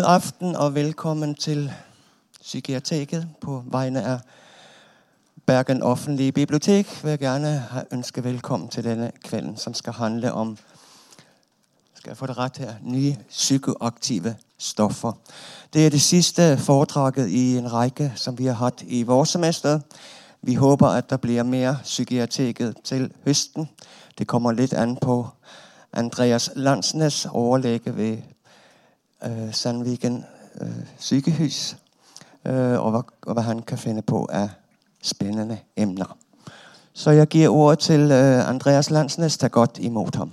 God aften og velkommen til Psykiateket på vegne av Bergen offentlige bibliotek. Vil jeg gjerne ønske velkommen til denne kvelden, som skal handle om skal jeg få det rett her, nye psykoaktive stoffer. Det er det siste foredraget i en rekke som vi har hatt i vårsemesteret. Vi håper at det blir mer Psykiateket til høsten. Det kommer litt an på Andreas Landsnes, overlege ved Sandviken uh, sykehus, uh, og, hva, og, hva, han kan finne på av spennende emner. Så jeg gir ordet til Andreas Landsnes. Ta godt imot ham.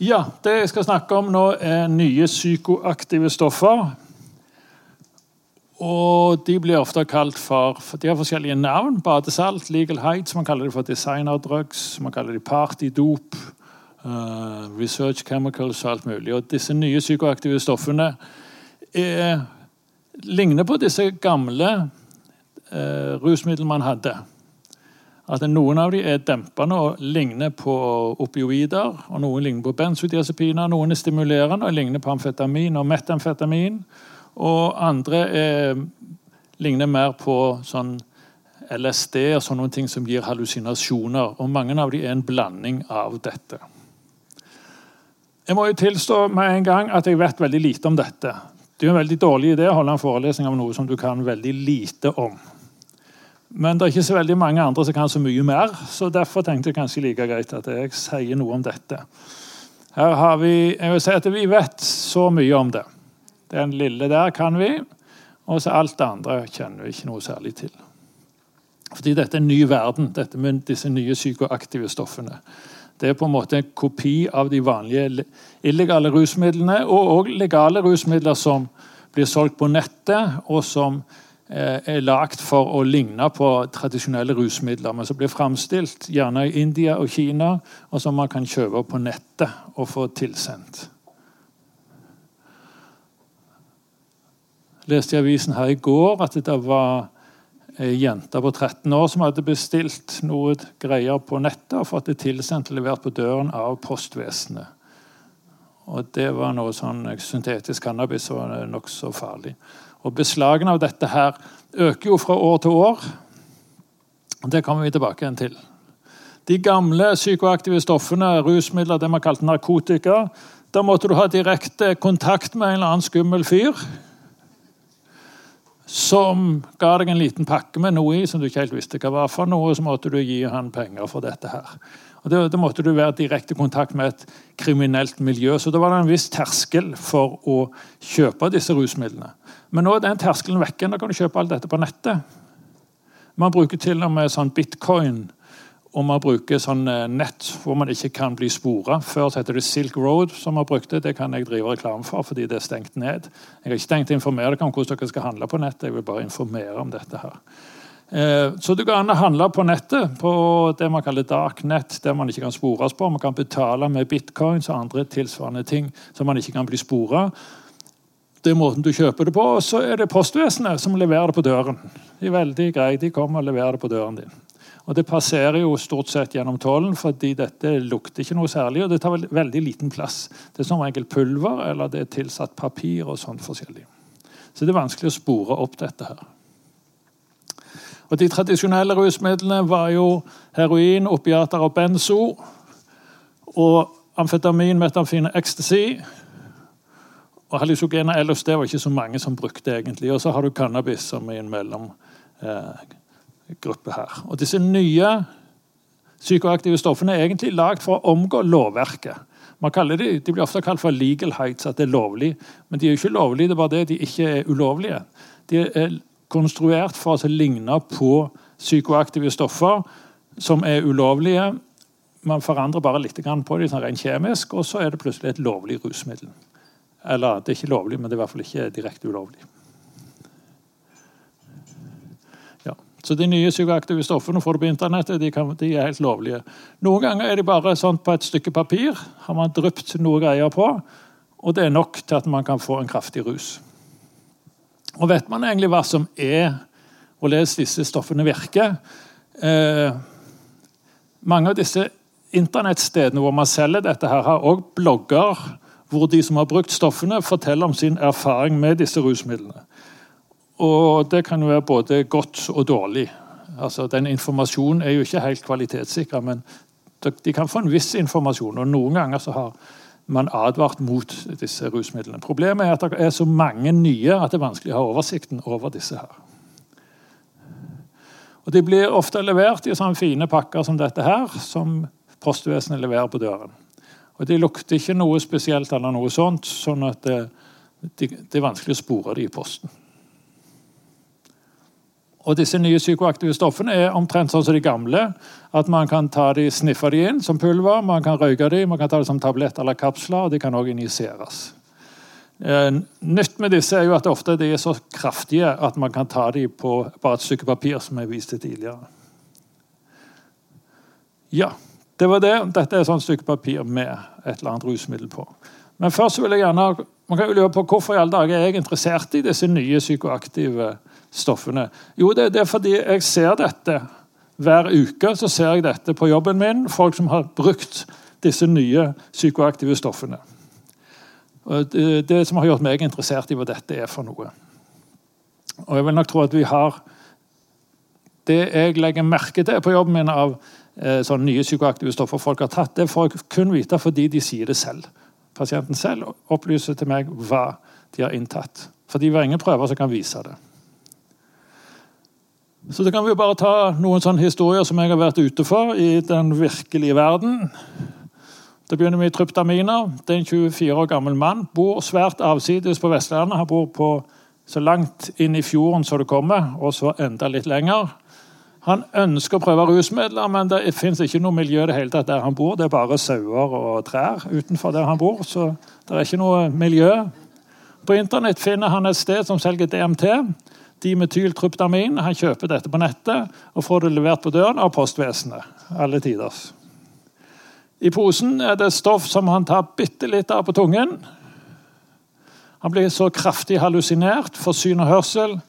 Ja, Det jeg skal snakke om nå, er nye psykoaktive stoffer. Og de blir ofte kalt for, De har forskjellige navn. Badesalt, legal heights, man kaller det for designerdrugs, man kaller det partydop, uh, research chemicals og alt mulig. Og disse nye psykoaktive stoffene er, ligner på disse gamle uh, rusmidlene man hadde. At Noen av dem er dempende og ligner på opioider. og Noen ligner på benzodiazepiner, noen er stimulerende og ligner på amfetamin og metamfetamin. Og andre er, ligner mer på sånn LSD og sånne ting som gir hallusinasjoner. Og mange av dem er en blanding av dette. Jeg må jo tilstå med en gang at jeg vet veldig lite om dette. Det er en veldig dårlig idé å holde en forelesning om noe som du kan veldig lite om. Men det er ikke så veldig mange andre som kan så mye mer, så derfor tenkte jeg kanskje like greit at jeg sier noe om dette. Her har vi, jeg vil si at Vi vet så mye om det. Den lille der kan vi, og så alt det andre kjenner vi ikke noe særlig til. Fordi dette er en ny verden, dette med disse nye psykoaktive stoffene. Det er på en måte en kopi av de vanlige illegale rusmidlene, og òg legale rusmidler som blir solgt på nettet, og som eh, er lagd for å ligne på tradisjonelle rusmidler, men som blir framstilt gjerne i India og Kina, og som man kan kjøpe på nettet og få tilsendt. Leste i avisen her i går at det var ei jente på 13 år som hadde bestilt noe greier på nettet og fått det tilsendt og levert på døren av postvesenet. Og Det var noe sånn syntetisk cannabis som var nokså farlig. Og Beslagene av dette her øker jo fra år til år. Det kommer vi tilbake igjen til. De gamle psykoaktive stoffene, rusmidler, det man kalte narkotika, da måtte du ha direkte kontakt med en eller annen skummel fyr som ga deg en liten pakke med noe i som du ikke helt visste hva var for noe, så måtte du gi han penger for dette her. Og Da, måtte du være direkte i kontakt med et kriminelt miljø. Så da var det en viss terskel for å kjøpe disse rusmidlene. Men nå er den terskelen vekke. Da kan du kjøpe alt dette på nettet. Man bruker til og med sånn bitcoin og man bruker sånn eh, nett hvor man ikke kan bli spora. Før så heter det Silk Road, som man brukte. Det kan jeg drive reklame for fordi det er stengt ned. Jeg har ikke tenkt å informere dere om hvordan dere skal handle på nettet. Jeg vil bare informere om dette her. Eh, så du kan handle på nettet, på det man kaller dark net, der man ikke kan spores på. Man kan betale med bitcoins og andre tilsvarende ting som man ikke kan bli spora. Det er måten du kjøper det på, og så er det postvesenet som leverer det på døren. De er veldig greie, de kommer og leverer det på døren din. Og Det passerer jo stort sett gjennom tollen, fordi dette lukter ikke noe særlig. Og det tar veldig liten plass. Det er som regel pulver eller det er tilsatt papir og sånt forskjellig. Så det er vanskelig å spore opp dette her. Og De tradisjonelle rusmidlene var jo heroin, opiater og benzo. Og amfetamin, metamfin ecstasy. Og hallusogene LSD var ikke så mange som brukte egentlig. Og så har du cannabis som er en mellom. Eh, gruppe her. Og Disse nye psykoaktive stoffene er egentlig lagd for å omgå lovverket. Man de, de blir ofte kalt for legal heights, at det er lovlig. Men de er jo ikke lovlige, det er bare det de ikke er ulovlige. De er konstruert for å ligne på psykoaktive stoffer som er ulovlige. Man forandrer bare litt på dem sånn rent kjemisk, og så er det plutselig et lovlig rusmiddel. Eller det er ikke lovlig, men det er i hvert fall ikke direkte ulovlig. Så de nye psykoaktive stoffene får du på internettet, de, kan, de, er helt lovlige. Noen ganger er de bare sånn på et stykke papir. Har man drypt noe greier på. Og det er nok til at man kan få en kraftig rus. Og vet man egentlig hva som er hvordan disse stoffene virker? Eh, mange av disse internettstedene hvor man selger dette, her har også blogger hvor de som har brukt stoffene, forteller om sin erfaring med disse rusmidlene. Og det kan jo være både godt og dårlig. Altså, den Informasjonen er jo ikke helt kvalitetssikra, men de kan få en viss informasjon. Og noen ganger så har man advart mot disse rusmidlene. Problemet er at det er så mange nye at det er vanskelig å ha oversikten over disse her. Og De blir ofte levert i sånne fine pakker som dette her, som postvesenet leverer på døren. Og De lukter ikke noe spesielt eller noe sånt, sånn at det, det, er vanskelig å spore dem i posten. Og disse nye psykoaktive stoffene er omtrent sånn som de gamle. At man kan ta de, sniffe de inn som pulver, man kan røyke de, man kan ta det som tablett eller kapsler, og de kan også injiseres. Eh, nytt med disse er jo at ofte de er så kraftige at man kan ta de på bare et stykke papir, som jeg viste tidligere. Ja, det var det. Dette er et sånt stykke papir med et eller annet rusmiddel på. Men først vil jeg gjerne, man kan jo lure på hvorfor i alle dager er jeg interessert i disse nye psykoaktive stoffene? Jo, det, det er fordi jeg ser dette hver uke. så ser jeg dette på jobben min. Folk som har brukt disse nye psykoaktive stoffene. Det, det som har gjort meg interessert i hva dette er for noe. Og jeg vil nok tro at vi har Det jeg legger merke til på jobben min av eh, sånne nye psykoaktive stoffer folk har tatt, det får jeg kun vite fordi de sier det selv. Pasienten selv opplyser til meg hva de har inntatt. Fordi vi har ingen prøver som kan vise det. Så da kan vi bare ta noen sånne historier som jeg har vært ute for i den virkelige verden. Da begynner i tryptaminer. Det er en 24 år gammel mann. Bor svært avsides på Vestlandet. Han bor på så langt inn i fjorden som det kommer, og så enda litt lenger. Han ønsker å prøve rusmidler, men det fins ikke noe miljø det hele tatt der han bor. Det er bare sauer og trær utenfor der han bor, så det er ikke noe miljø. På internett finner han et sted som selger DMT dimetyltryptamin. Han kjøper dette på nettet og får det levert på døren av postvesenet. alle tiders. I posen er det stoff som han tar bitte litt av på tungen. Han blir så kraftig hallusinert, får syn og hørsel,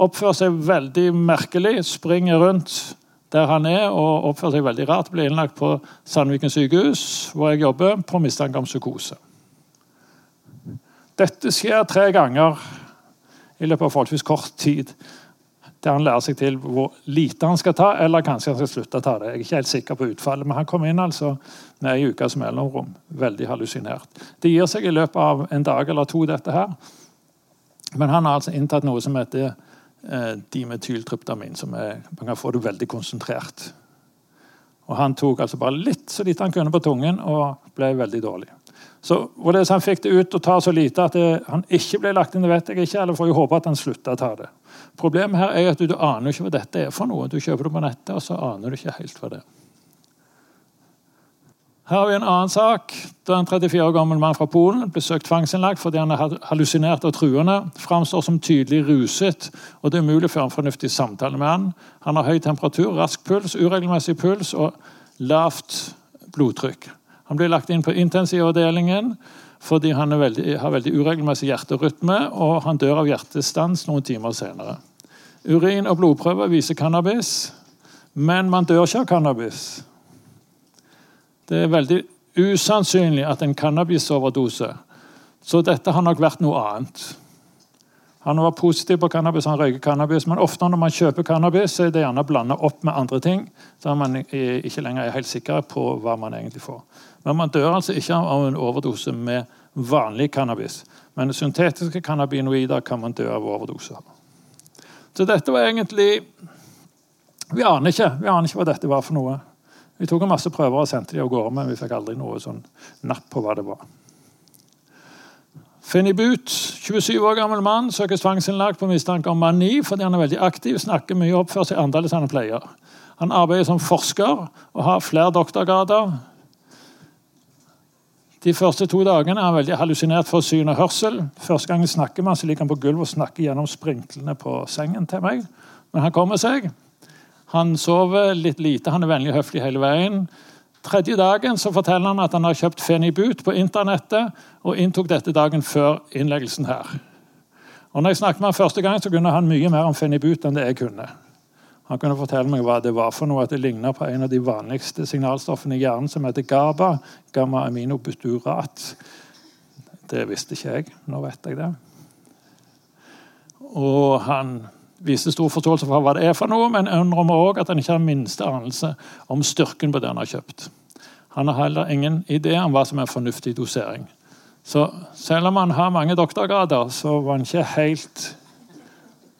oppfører seg veldig merkelig, springer rundt der han er og oppfører seg veldig rart. Blir innlagt på Sandviken sykehus, hvor jeg jobber, på mistanke om psykose. Dette skjer tre ganger i løpet av forholdsvis kort tid. Der han lærer seg til hvor lite han skal ta, eller kanskje han skal slutte å ta det. Jeg er ikke helt sikker på utfallet, men han kom inn altså med ei ukes mellomrom. Veldig hallusinert. Det gir seg i løpet av en dag eller to, dette her. Men han har altså inntatt noe som heter eh, dimetyltryptamin. som er, Man kan få det veldig konsentrert. Og Han tok altså bare litt så lite han kunne på tungen og ble veldig dårlig. Så Hvorledes han fikk det ut og ta så lite at det, han ikke ble lagt inn, det vet jeg ikke. Eller får jeg håpe at han slutter å ta det. Problemet her er at du, du aner ikke hva dette er for noe. Du kjøper det på nettet, og så aner du ikke helt hva det er. Her har vi en annen sak. Da en 34 år gammel mann fra Polen ble søkt tvangsinnlagt fordi han er hallusinert og truende, framstår som tydelig ruset, og det er umulig å føre en fornuftig samtale med han. Han har høy temperatur, rask puls, uregelmessig puls og lavt blodtrykk. Han blir lagt inn på intensivavdelingen fordi han veldig, har veldig uregelmessig hjerterytme, og han dør av hjertestans noen timer senere. Urin og blodprøver viser cannabis, men man dør ikke av cannabis. Det er veldig usannsynlig at en cannabisoverdose Så dette har nok vært noe annet. Han var positiv på cannabis, han røyker cannabis, men ofte når man kjøper cannabis, så er det gjerne blanda opp med andre ting, så man ikke lenger er helt sikker på hva man egentlig får. Men man dør altså ikke av en overdose med vanlig cannabis. Men syntetiske cannabinoider kan man dø av overdose. Så dette var egentlig Vi aner ikke vi aner ikke hva dette var for noe. Vi tok en masse prøver og sendte de av gårde, men vi fikk aldri noe sånn napp på hva det var. Finny Boot, 27 år gammel mann, søker tvangsinnlagt på mistanke om mani fordi han er veldig aktiv, snakker mye og oppfører seg annerledes enn han pleier. Han arbeider som forsker og har flere doktorgrader. De første to dagene er han veldig hallusinert for syn og hørsel. Første gang snakker man, så ligger han på gulvet og snakker gjennom sprinklene på sengen til meg. Men han kommer seg. Han sover litt lite, han er vennlig og høflig hele veien. Tredje dagen så forteller han at han har kjøpt Fenibut på internettet og inntok dette dagen før innleggelsen her. Og når jeg snakket med han første gang, så kunne han mye mer om Fenibut enn det jeg kunne. Han kunne fortelle meg hva det var for noe, at det ligna på en av de vanligste signalstoffene i hjernen, som heter GABA. Gamma aminobutyrat. Det visste ikke jeg. Nå vet jeg det. Og han viste stor forståelse for hva det er for noe, men innrømmer òg at han ikke har minste anelse om styrken på det han har kjøpt. Han har heller ingen idé om hva som er fornuftig dosering. Så selv om han har mange doktorgrader, så var han ikke helt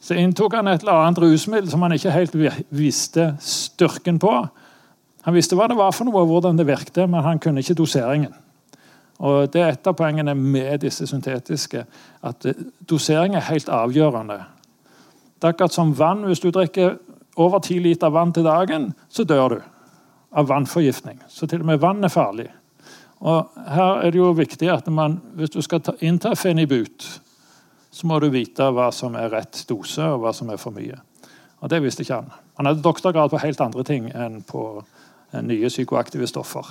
Så inntok han et eller annet rusmiddel som han ikke helt visste styrken på. Han visste hva det var for noe, og hvordan det virkte, men han kunne ikke doseringen. Og Det er et av poengene med disse syntetiske. At dosering er helt avgjørende. Det er akkurat som vann. Hvis du drikker over 10 liter vann til dagen, så dør du av vannforgiftning. Så til og med vann er farlig. Og Her er det jo viktig at man, hvis du skal innta fenibut, så må du vite hva som er rett dose, og hva som er for mye. Og Det visste ikke han. Han hadde doktorgrad på helt andre ting enn på nye psykoaktive stoffer.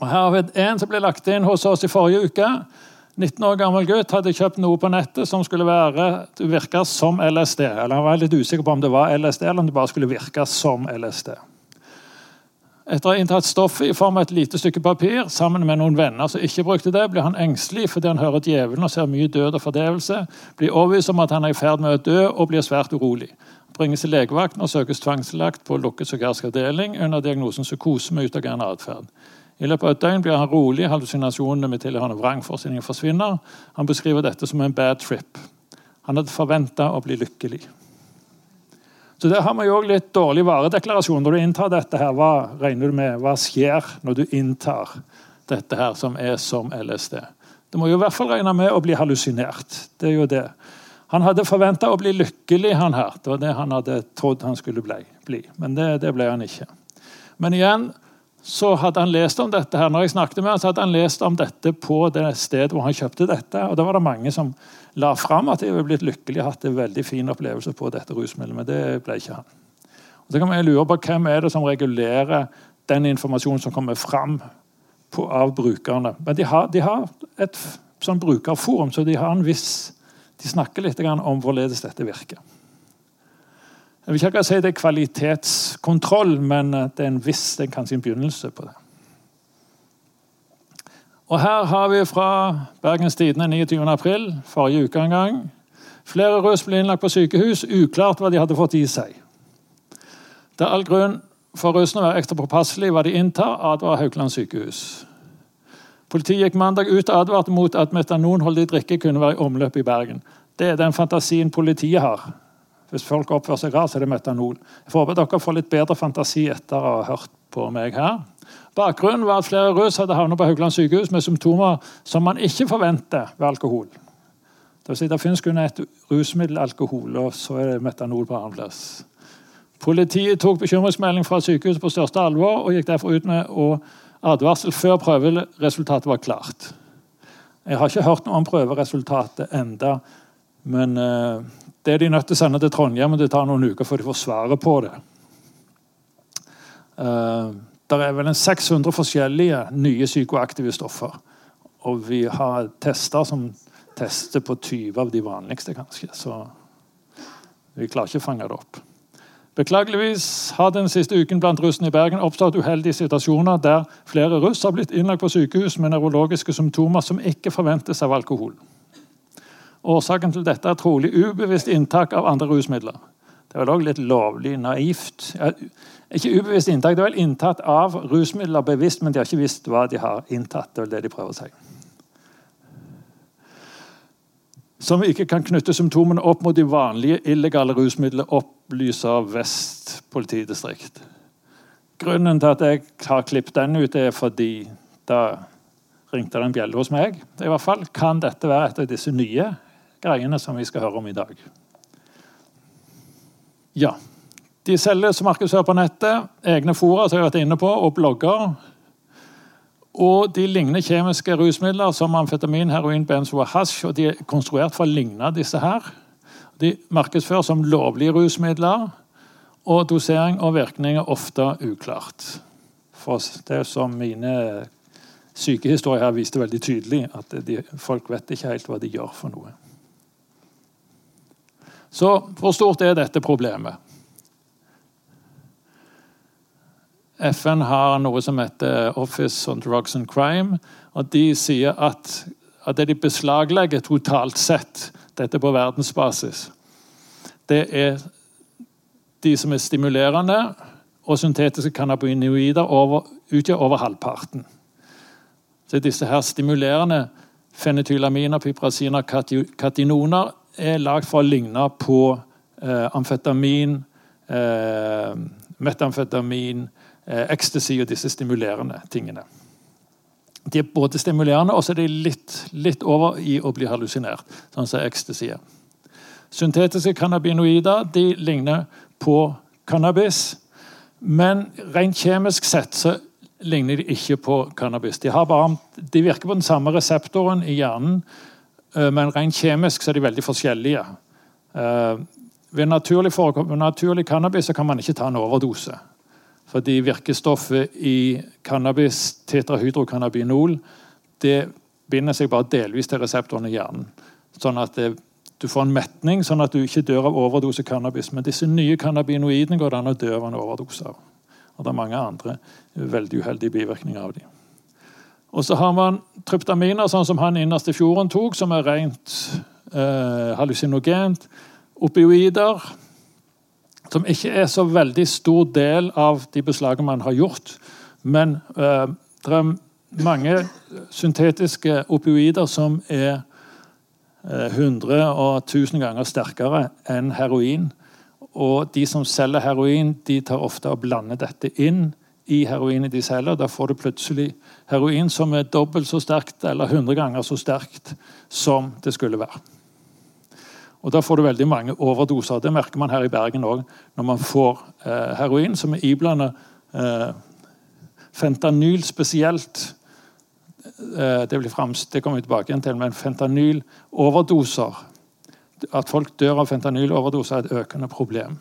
Og Her har vi en som ble lagt inn hos oss i forrige uke. 19 år gammel gutt hadde kjøpt noe på nettet som skulle virke som LSD. Eller Han var litt usikker på om det var LSD eller om det bare skulle virke som LSD. Etter å ha inntatt stoffet i form av et lite stykke papir sammen med noen venner som ikke brukte det, blir han engstelig fordi han hører djevelen og ser mye død og fordrevelse, blir overbevist om at han er i ferd med å dø og blir svært urolig. Han bringes til legevakten og søkes tvangslagt på lukket psykiatrisk avdeling under diagnosen psykose med utagerende atferd. I løpet av et døgn blir han rolig, hallusinasjonene med tilhørende vrangforestillinger forsvinner. Han beskriver dette som en bad trip. Han hadde forventa å bli lykkelig. Så Der har vi jo litt dårlig varedeklarasjon. Når du inntar dette, her, hva regner du med? Hva skjer når du inntar dette her som er som LSD? Du må jo i hvert fall regne med å bli hallusinert. Det er jo det. Han hadde forventa å bli lykkelig, han her. Det var det han hadde trodd han skulle bli. Men det, det ble han ikke. Men igjen, så hadde han lest om dette her. Når jeg snakket med han, så hadde han lest om dette på det stedet hvor han kjøpte dette. og Da var det mange som la fram at de hadde blitt lykkelig og hatt en veldig fin opplevelse på dette rusmiddelet. Men det ble ikke han. Og så kan man lure på Hvem er det som regulerer den informasjonen som kommer fram på, av brukerne? Men de har, de har et sånn brukerforum, så de har en viss de snakker litt om hvorledes dette virker. Jeg vil ikke akkurat si det er kvalitetskontroll, men det er en viss, det er kanskje en begynnelse på det. Og Her har vi fra Bergens Tidende 29.4, forrige uke en gang. Flere russ ble innlagt på sykehus. Uklart hva de hadde fått i seg. Det er all grunn for russene å være ekstra påpasselige hva de inntar, advarer Haukeland sykehus. Politiet gikk mandag ut og advarte mot at metanonholdig drikke kunne være i omløp i Bergen. Det er den fantasien politiet har. Hvis folk oppfører seg rart, så er det metanol. Jeg håper håpe dere får litt bedre fantasi etter å ha hørt på meg her. Bakgrunnen var at flere russ hadde havnet på Haugland sykehus med symptomer som man ikke forventer ved alkohol. Det, vil si, det finnes kun et rusmiddel, alkohol, og så er det metanol på annen plass. Politiet tok bekymringsmelding fra sykehuset på største alvor og gikk derfor ut med advarsel før prøveresultatet var klart. Jeg har ikke hørt noe om prøveresultatet enda, men uh, det er de nødt til å sende til Trondheim, og det tar noen uker før de får svaret på det. Uh, det er vel en 600 forskjellige nye psykoaktive stoffer. Og vi har tester som tester på 20 av de vanligste, kanskje. Så vi klarer ikke å fange det opp. Beklageligvis har den siste uken blant russene i Bergen oppstått uheldige situasjoner der flere russ har blitt innlagt på sykehus med nevrologiske symptomer som ikke forventes av alkohol. Årsaken til dette er trolig ubevisst inntak av andre rusmidler. Det vel òg litt lovlig naivt. Ikke ubevisst inntak, det er vel inntatt av rusmidler bevisst, men de har ikke visst hva de har inntatt. Det er det de prøver å si. Som ikke kan knytte symptomene opp mot de vanlige illegale rusmidlene, opplyser Vest politidistrikt. Grunnen til at jeg har klippet den ut, er fordi da ringte det en bjelle hos meg. i hvert fall. Kan dette være et av disse nye greiene som vi skal høre om i dag. Ja. De selges som markedsfører på nettet, egne fora som jeg har vært inne på, og blogger. Og de ligner kjemiske rusmidler som amfetamin, heroin, benzo og hasj. og De er konstruert for å ligne disse her. De markedsføres som lovlige rusmidler, og dosering og virkning er ofte uklart. For det som mine sykehistorier her viste veldig tydelig, at de, folk vet ikke helt hva de gjør for noe. Så hvor stort er dette problemet? FN har noe som heter Office on Drugs and Crime. og De sier at, at det de beslaglegger totalt sett, dette på verdensbasis, det er de som er stimulerende, og syntetiske cannabinoider over, utgjør over halvparten. Så disse her stimulerende fenetylaminer, piprasiner, katinoner er lagd for å ligne på eh, amfetamin, eh, metamfetamin, eh, ecstasy og disse stimulerende tingene. De er både stimulerende og så er de litt, litt over i å bli hallusinert, sånn som ecstasy er. Syntetiske cannabinoider de ligner på cannabis, men rent kjemisk sett så ligner de ikke på cannabis. De, bare, de, virker på den samme reseptoren i hjernen, men rent kjemisk så er de veldig forskjellige. Eh, ved naturlig, naturlig cannabis kan man ikke ta en overdose. Fordi virkestoffet i cannabis, tetrahydrocannabinol, det binder seg bare delvis til reseptoren i hjernen. Sånn at det, du får en metning, sånn at du ikke dør av overdose cannabis. Men disse nye cannabinoidene går det an å dø av en overdose av. Og det er mange andre veldig uheldige bivirkninger av dem. Og så har man tryptaminer, sånn som han innerst i fjorden tok, som er rent eh, hallusinogent. Opioider, som ikke er så veldig stor del av de beslagene man har gjort. Men eh, det er mange syntetiske opioider som er eh, 100 og 1000 ganger sterkere enn heroin. Og de som selger heroin, de tar ofte og blander dette inn i heroinet de selger. Da får du plutselig heroin som er dobbelt så sterkt eller 100 ganger så sterkt som det skulle være. Og Da får du veldig mange overdoser. Det merker man her i Bergen òg. Når man får eh, heroin som er iblandet eh, fentanyl spesielt. Eh, det, blir fremst, det kommer vi tilbake igjen til, men fentanyl-overdoser at folk dør av fentanyloverdoser, er et økende problem.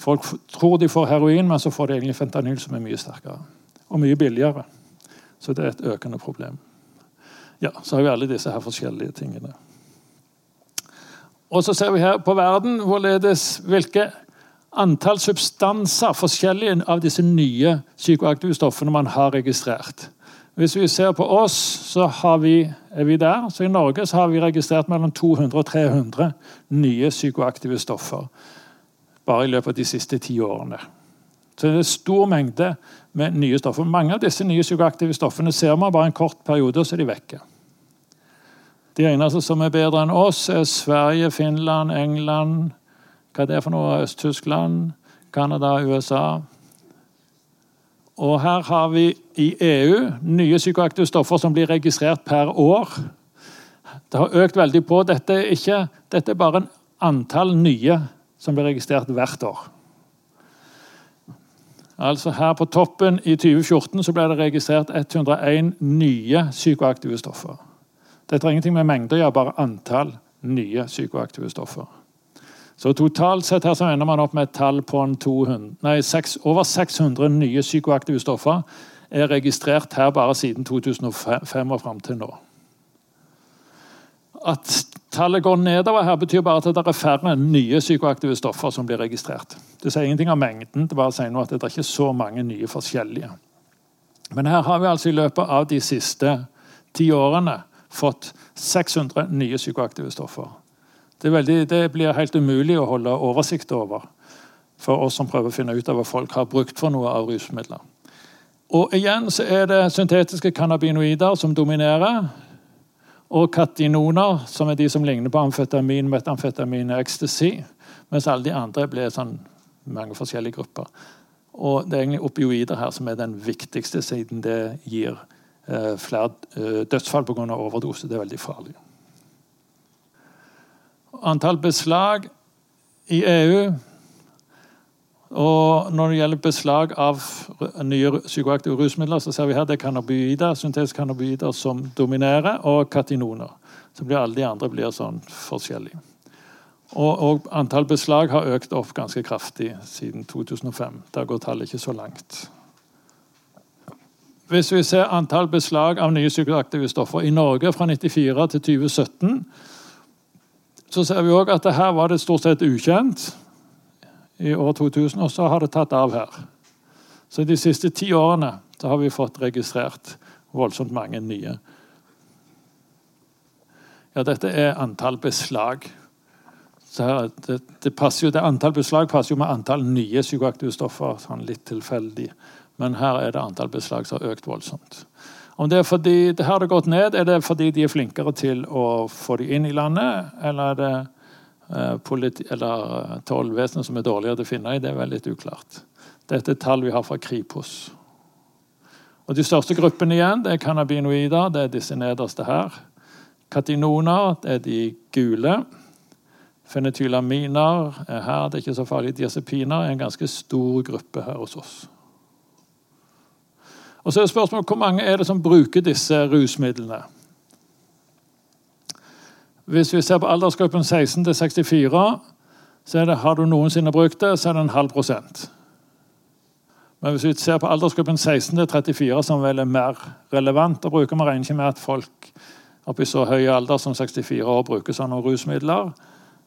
Folk tror de får heroin, men så får de egentlig fentanyl som er mye sterkere. Og mye billigere. Så det er et økende problem. Ja, Så har vi alle disse her forskjellige tingene. Og så ser vi her på verden hvorledes hvilke antall substanser, forskjellige av disse nye psykoaktive stoffene, man har registrert. Hvis vi ser på oss, så vi, er vi der. Så I Norge så har vi registrert mellom 200 og 300 nye psykoaktive stoffer. Bare i løpet av de siste ti årene. Så det er stor mengde med nye stoffer. Mange av disse nye psykoaktive stoffene ser man bare en kort periode, og så er de vekke. De eneste som er bedre enn oss, er Sverige, Finland, England Hva det er for noe? Øst-Tyskland, Canada, USA. Og her har vi i EU nye psykoaktive stoffer som blir registrert per år. Det har økt veldig på. Dette er, ikke, dette er bare en antall nye som blir registrert hvert år. Altså Her på toppen i 2014 så ble det registrert 101 nye psykoaktive stoffer. Dette har ingenting med mengde å gjøre, bare antall nye psykoaktive stoffer. Så Totalt sett her så ender man opp med et tall på 200, nei, 6, over 600 nye psykoaktive stoffer er registrert her bare siden 2005 og fram til nå. At tallet går nedover her, betyr bare at det er færre nye psykoaktive stoffer som blir registrert. Det sier ingenting om mengden, det bare sier noe at det er ikke så mange nye forskjellige. Men her har vi altså i løpet av de siste ti årene fått 600 nye psykoaktive stoffer. Det, veldig, det, blir helt umulig å holde oversikt over for oss som prøver å finne ut av hva folk har brukt for noe av rusmidler. Og igjen så er det syntetiske cannabinoider som dominerer. Og katinoner, som er de som ligner på amfetamin, metamfetamin og ecstasy. Mens alle de andre blir sånn mange forskjellige grupper. Og det er egentlig opioider her som er den viktigste, siden det gir eh, flere eh, dødsfall pga. overdose. Det er veldig farlig antall beslag i EU. Og når det gjelder beslag av nye psykoaktive rusmidler, så ser vi her det er cannabinoider, syntetiske cannabinoider som dominerer, og katinoner. Så blir alle de andre blir sånn forskjellige. Og, og, antall beslag har økt opp ganske kraftig siden 2005. Der går tallet ikke så langt. Hvis vi ser antall beslag av nye psykoaktive stoffer i Norge fra 1994 til 2017, så ser vi òg at her var det stort sett ukjent i år 2000, og så har det tatt av her. Så de siste ti årene har vi fått registrert voldsomt mange nye. Ja, dette er antall beslag. Det, det, jo, det, Antall beslag passer jo med antall nye psykoaktive stoffer. sånn litt tilfeldig. Men her er det antall beslag som har økt voldsomt. Om det er fordi det har gått ned, er det fordi de er flinkere til å få de inn i landet, eller er det eller eh, tollvesenet som er dårligere til å finne i? Det er vel litt uklart. Dette er tall vi har fra Kripos. Og De største gruppene igjen det er cannabinoider, det er disse nederste her. Katinoner, det er de gule. Fenetylaminer er her, det er ikke så farlig. Diazepiner er en ganske stor gruppe her hos oss. Og så er spørsmålet Hvor mange er det som bruker disse rusmidlene? Hvis vi ser på aldersgruppen 16 til 64, så er det, har du noensinne brukt det, så er det en halv prosent. Men hvis vi ser på aldersgruppen 16 til 34, som vel er mer relevant å bruke Vi regner ikke med at folk oppe i så høy alder som 64 år bruker sånne rusmidler.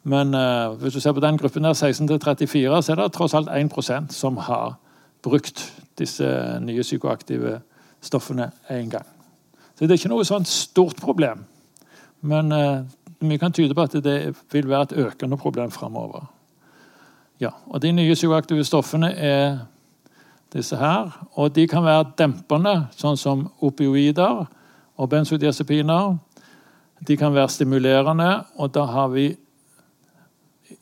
Men uh, hvis du ser på den gruppen der, 16 til 34, så er det tross alt 1% som har brukt disse nye psykoaktive stoffene én gang. Så det er ikke noe sånt stort problem. Men uh, mye kan tyde på at det vil være et økende problem framover. Ja, og de nye psykoaktive stoffene er disse her. Og de kan være dempende, sånn som opioider og benzodiazepiner. De kan være stimulerende, og da har vi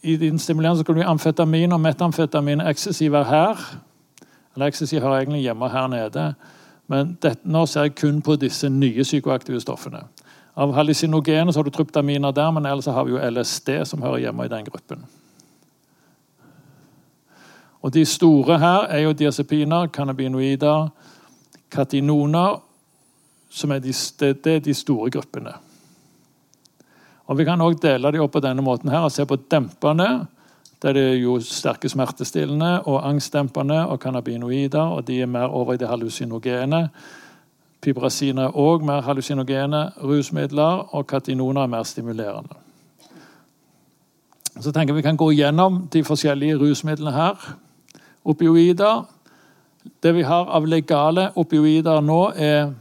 I den stimulerende kan vi amfetamin og metamfetamin. Ecstasy være her. Eller ecstasy hører egentlig hjemme her nede. Men dette, nå ser jeg kun på disse nye psykoaktive stoffene. Av hallusinogene har du tryptaminer der, men ellers har vi jo LSD, som hører hjemme i den gruppen. Og De store her er jo diazepiner, cannabinoider, katinoner som er de, det er de store gruppene. Og Vi kan også dele dem opp på denne måten her og se på dempende. Der det er jo sterke smertestillende og angstdempende og cannabinoider. og De er mer over i det hallusinogene. Pibrasiner er òg mer hallusinogene rusmidler, og katinoner er mer stimulerende. Så tenker Vi kan gå gjennom de forskjellige rusmidlene her. Opioider. Det vi har av legale opioider nå, er,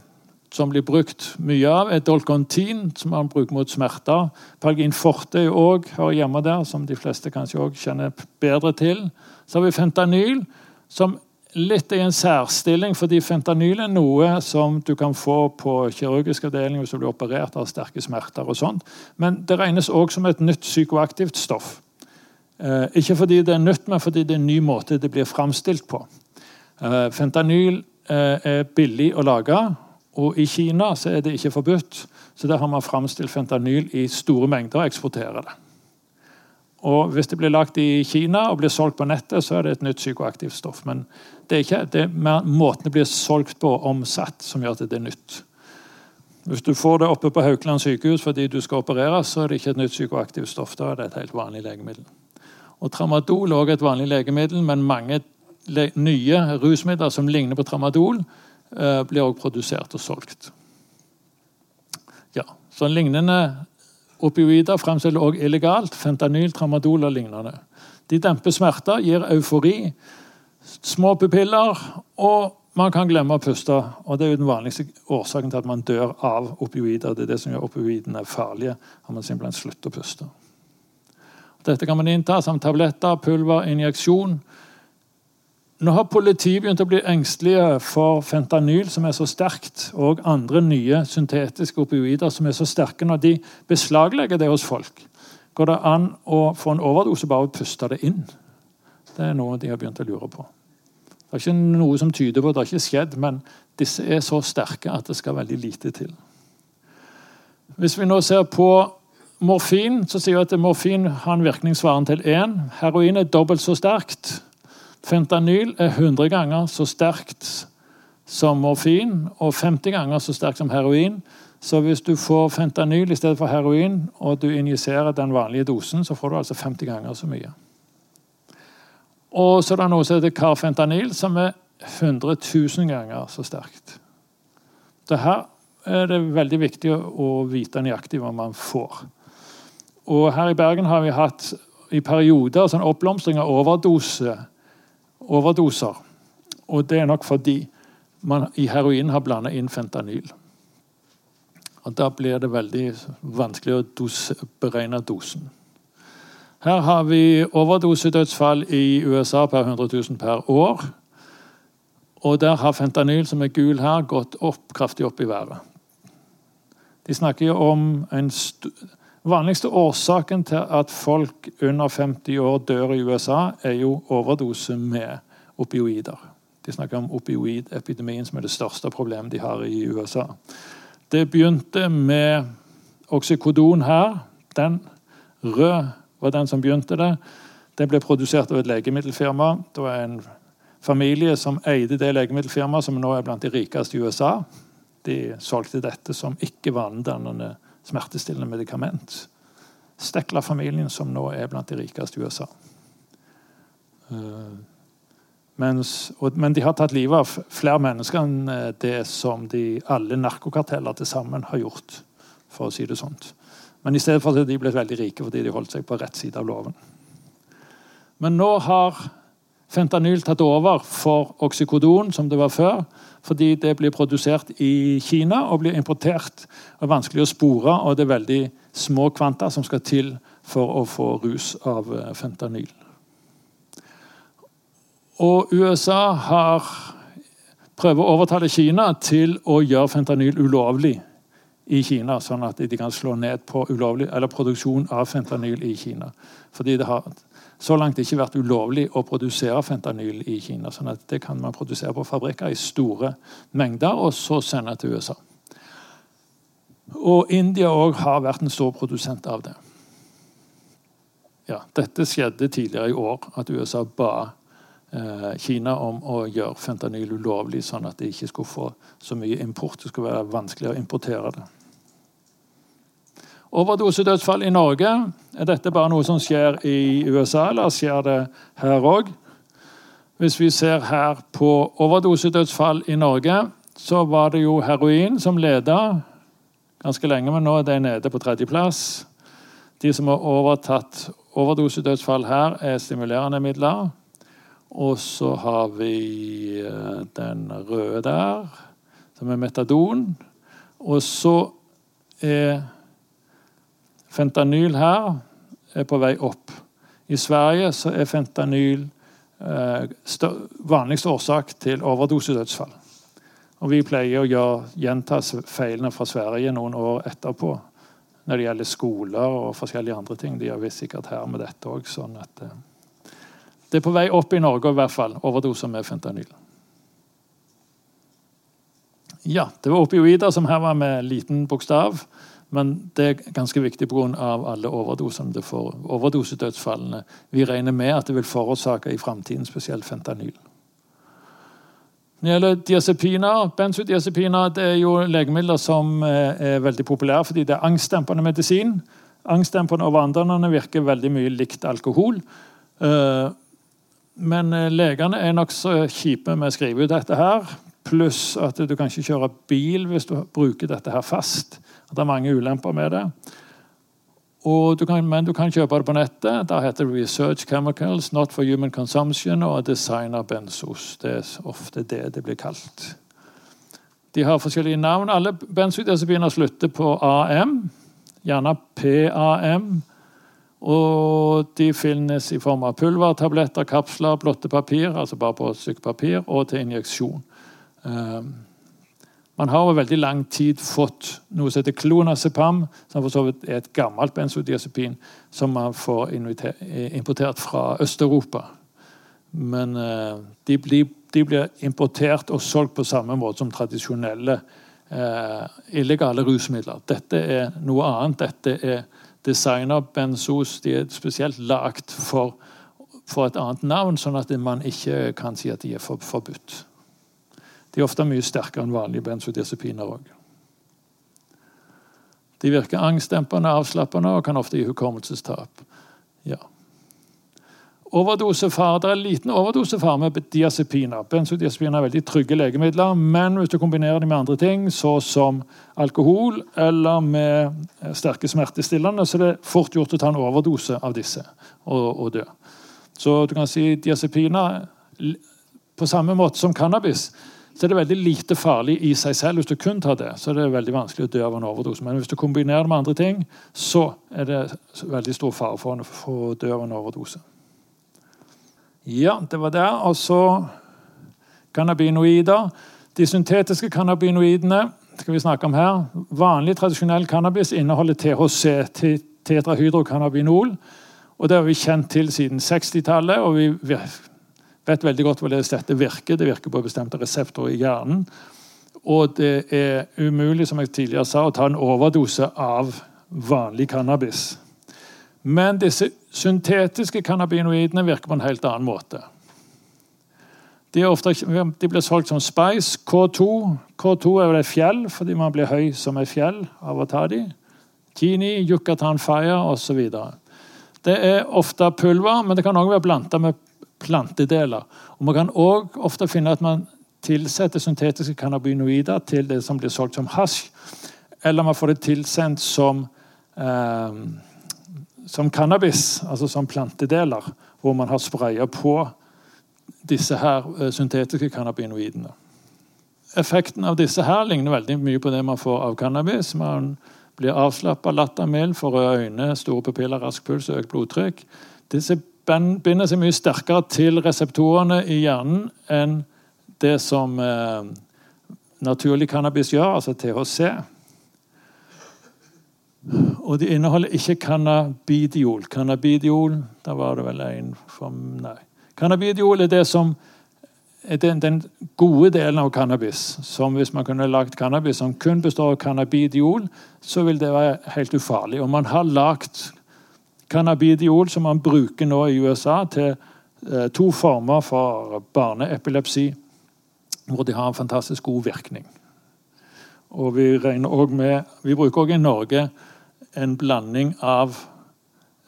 som blir brukt mye av, er Dolcontin, som man bruker mot smerter. Palgin forte òg hører hjemme der, som de fleste kanskje også kjenner bedre til. Så har vi fentanyl, som litt i en særstilling, fordi fentanyl er noe som du kan få på kirurgisk avdeling hvis du blir operert av sterke smerter. og sånt. Men det regnes òg som et nytt psykoaktivt stoff. Eh, ikke fordi det er nytt, men fordi det er en ny måte det blir framstilt på. Eh, fentanyl eh, er billig å lage, og i Kina så er det ikke forbudt. Så der har man framstilt fentanyl i store mengder og eksporterer det. Og Hvis det blir lagt i Kina og blir solgt på nettet, så er det et nytt psykoaktivt stoff. Men det er ikke det er måten det blir solgt på omsatt, som gjør at det er nytt. Hvis du får det oppe på Haukeland sykehus fordi du skal opereres, så er det ikke et nytt psykoaktivt stoff. Da er det et helt vanlig legemiddel. Og Tramadol er også et vanlig legemiddel, men mange nye rusmidler som ligner på tramadol, eh, blir også produsert og solgt. Ja, så Lignende opioider fremstiller også illegalt. Fentanyl, tramadol og lignende. De demper smerter, gir eufori, små pupiller, og man kan glemme å puste. og Det er jo den vanligste årsaken til at man dør av opioider. Det er det som gjør opioidene farlige. at man simpelthen slutter å puste. Dette kan man innta som tabletter, pulver, injeksjon. Nå har politiet begynt å bli engstelige for fentanyl, som er så sterkt, og andre nye syntetiske opioider som er så sterke. Når de beslaglegger det hos folk, går det an å få en overdose bare å puste det inn. Det er noe de har begynt å lure på. Det er ikke noe som tyder på at det har ikke skjedd, men disse er så sterke at det skal veldig lite til. Hvis vi nå ser på morfin så sier vi at morfin har en virkning svarende til 1. Heroin er dobbelt så sterkt. Fentanyl er 100 ganger så sterkt som morfin og 50 ganger så sterkt som heroin. Så hvis du får fentanyl i stedet for heroin, og du injiserer den vanlige dosen, så får du altså 50 ganger så mye. Og så er det noe som heter carfentanyl, som er 100 000 ganger så sterkt. Det her er det veldig viktig å vite nøyaktig hva man får. Og her i Bergen har vi hatt i perioder sånn oppblomstring av overdose, overdoser. Og det er nok fordi man i heroin har blanda inn fentanyl. Og Da blir det veldig vanskelig å dose, beregne dosen. Her har vi overdosedødsfall i USA per 100 000 per år. Og der har fentanyl, som er gul her, gått opp, kraftig opp i været. De snakker jo om en vanligste årsaken til at folk under 50 år dør i USA, er jo overdose med opioider. De snakker om opioidepidemien, som er det største problemet de har i USA. Det begynte med oksykodon her. Den rød var den som begynte det. Det ble produsert av et legemiddelfirma. Det var en familie som eide det legemiddelfirmaet, som nå er blant de rikeste i USA. De solgte dette som ikke-vanedannende smertestillende medikament. Stekla-familien, som nå er blant de rikeste i USA. Uh, mens, og, men de har tatt livet av flere mennesker enn eh, det som de, alle narkokarteller til sammen har gjort. for å si det sånt. Men i stedet for at de ble veldig rike fordi de holdt seg på rett side av loven. Men nå har fentanyl tatt over for oksykodon, som det var før. Fordi det blir produsert i Kina og blir importert. og Vanskelig å spore, og det er veldig små kvanta som skal til for å få rus av eh, fentanyl. Og USA har prøver å overtale Kina til å gjøre fentanyl ulovlig i Kina, sånn at de kan slå ned på ulovlig, produksjon av fentanyl i Kina. Fordi det har så langt ikke vært ulovlig å produsere fentanyl i Kina. sånn at Det kan man produsere på fabrikker i store mengder og så sende til USA. Og India òg har vært en stor produsent av det. Ja, Dette skjedde tidligere i år, at USA ba Eh, Kina om å gjøre fentanyl ulovlig, sånn at de ikke skulle få så mye import. Det skulle være vanskelig å importere det. Overdosedødsfall i Norge. Er dette bare noe som skjer i USA, eller skjer det her òg? Hvis vi ser her på overdosedødsfall i Norge, så var det jo heroin som leda ganske lenge, men nå er det nede på tredjeplass. De som har overtatt overdosedødsfall her, er stimulerende midler. Og så har vi eh, den røde der, som er metadon. Og så er fentanyl her er på vei opp. I Sverige så er fentanyl eh, vanligste årsak til overdosedødsfall. Og vi pleier å gjøre, gjenta feilene fra Sverige noen år etterpå. Når det gjelder skoler og forskjellige andre ting. De gjør vi sikkert her med dette òg. Sånn eh, det er på vei opp i Norge i hvert fall, overdoser med fentanyl. Ja, det var opioider som her var med liten bokstav. Men det er ganske viktig pga. alle overdosene det får. Overdosedødsfallene. Vi regner med at det vil forårsake i framtiden spesielt fentanyl. Når det gjelder diazepiner, Benzodiazepiner det er jo legemidler som eh, er veldig populære fordi det er angstdempende medisin. Angstdempende og vandrende virker veldig mye likt alkohol. Eh, men eh, legene er nokså kjipe med å skrive ut dette her. Pluss at du kan ikke kjøre bil hvis du bruker dette her fast. At det er mange ulemper med det. Du kan, men du kan kjøpe det på nettet. Da heter det Research Chemicals, Not for Human Consumption og Designer Benzos. Det er ofte det det blir kalt. De har forskjellige navn. Alle benzodiazepiner slutter på AM. Gjerne PAM. Og de finnes i form av pulver, tabletter, kapsler, blotte papir, altså bare på et stykke papir, og til injeksjon. Um, man har over veldig lang tid fått noe som heter klonazepam, som for så vidt er et gammelt benzodiazepin som man får importert fra Øst-Europa. Men uh, de, blir, de, blir, importert og solgt på samme måte som tradisjonelle uh, illegale rusmidler. Dette er noe annet. Dette er designer-benzos de er spesielt lagd for, for, et annet navn, sånn at man ikke kan si at de er for, forbudt. De er ofte mye sterkere enn vanlige benzodiazepiner òg. De virker angstdempende, avslappende og kan ofte gi hukommelsestap. Ja. Overdosefar. Det er liten overdosefare med diazepiner. Benzodiazepiner er veldig trygge legemidler, men hvis du kombinerer dem med andre ting, så som alkohol eller med sterke smertestillende, så er det fort gjort å ta en overdose av disse og, og dø. Så du kan si diazepiner på samme måte som cannabis så er det veldig lite farlig i seg selv. Hvis du kun tar det, så er det veldig vanskelig å dø av en overdose. Men hvis du kombinerer det med andre ting, så er det veldig stor fare for å dø av en overdose. Ja, det var det. Og så cannabinoider. De syntetiske cannabinoidene skal vi snakke om her. Vanlig, tradisjonell cannabis inneholder THC, tetrahydrocannabinol. Og Det har vi kjent til siden 60-tallet, og vi vet veldig godt hvordan dette virker. Det virker på bestemte reseptorer i hjernen. Og det er umulig som jeg tidligere sa, å ta en overdose av vanlig cannabis. Men disse syntetiske cannabinoidene virker på en helt annen måte. De, ofte, de blir solgt som Spice. K2 K2 er vel et fjell fordi man blir høy som et fjell av å ta dem. Kini, Yucatan Fire osv. Det er ofte pulver, men det kan også være blanda med plantedeler. Og Man kan òg ofte finne at man tilsetter syntetiske cannabinoider til det som blir solgt som hasj, eller man får det tilsendt som eh, som cannabis, altså som plantedeler, hvor man har spraya på disse her eh, syntetiske cannabinoidene. Effekten av disse her ligner veldig mye på det man får av cannabis. Man blir avslappa, lattermild, får røde øyne, store pupiller, rask puls økt blodtrykk. Disse binder seg mye sterkere til reseptorene i hjernen enn det som eh, naturlig cannabis gjør, altså THC. Og de inneholder ikke cannabidiol. Cannabidiol da var det vel en for, Nei. Cannabidiol er det som er den, den, gode delen av cannabis. Som hvis man kunne lagd cannabis som kun består av cannabidiol, så vil det være helt ufarlig. Og man har lagd cannabidiol som man bruker nå i USA til eh, to former for barneepilepsi, hvor de har en fantastisk god virkning. Og vi, med, vi bruker også i Norge en blanding av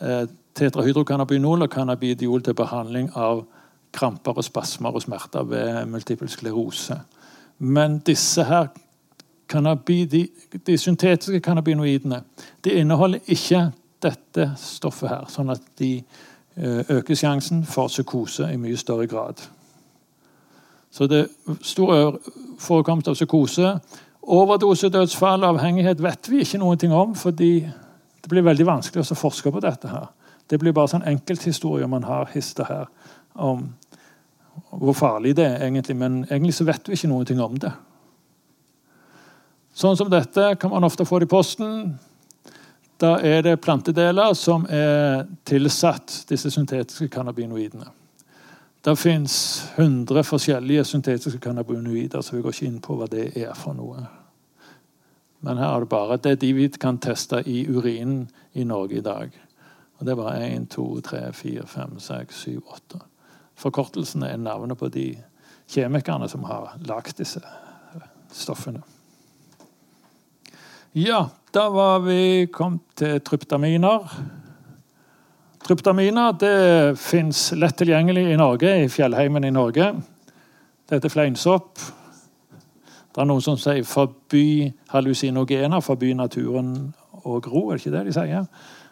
eh, tetrahydrocannabinol og cannabidiol til behandling av kramper og spasmer og smerter ved multiple sklerose. Men disse her de syntetiske cannabinoidene de inneholder ikke dette stoffet her, sånn at de eh, øker sjansen for psykose i mye større grad. Så det er stor forekomst av psykose Overdosedødsfall og avhengighet vet vi ikke ting om, fordi det blir veldig vanskelig å forske på dette. her. Det blir bare sånn enkelthistorier man har histet her om hvor farlig det er, egentlig. Men egentlig så vet vi ikke ting om det. Sånn som dette kan man ofte få det i posten. Da er det plantedeler som er tilsatt disse syntetiske cannabinoidene. Det fins 100 forskjellige syntetiske cannabinoider, så vi går ikke inn på hva det er for noe. Men her er det bare det de vi kan teste i urinen i Norge i dag. Og Det var 1, 2, 3, 4, 5, 6, 7, 8. Forkortelsene er navnet på de kjemikerne som har lagd disse stoffene. Ja, da var vi kommet til tryptaminer. Tryptaminer det fins lett tilgjengelig i Norge, i fjellheimen i Norge. Det heter fleinsopp. Det er noen som sier 'forby hallusinogener', 'forby naturen å gro'. Er det ikke det de sier?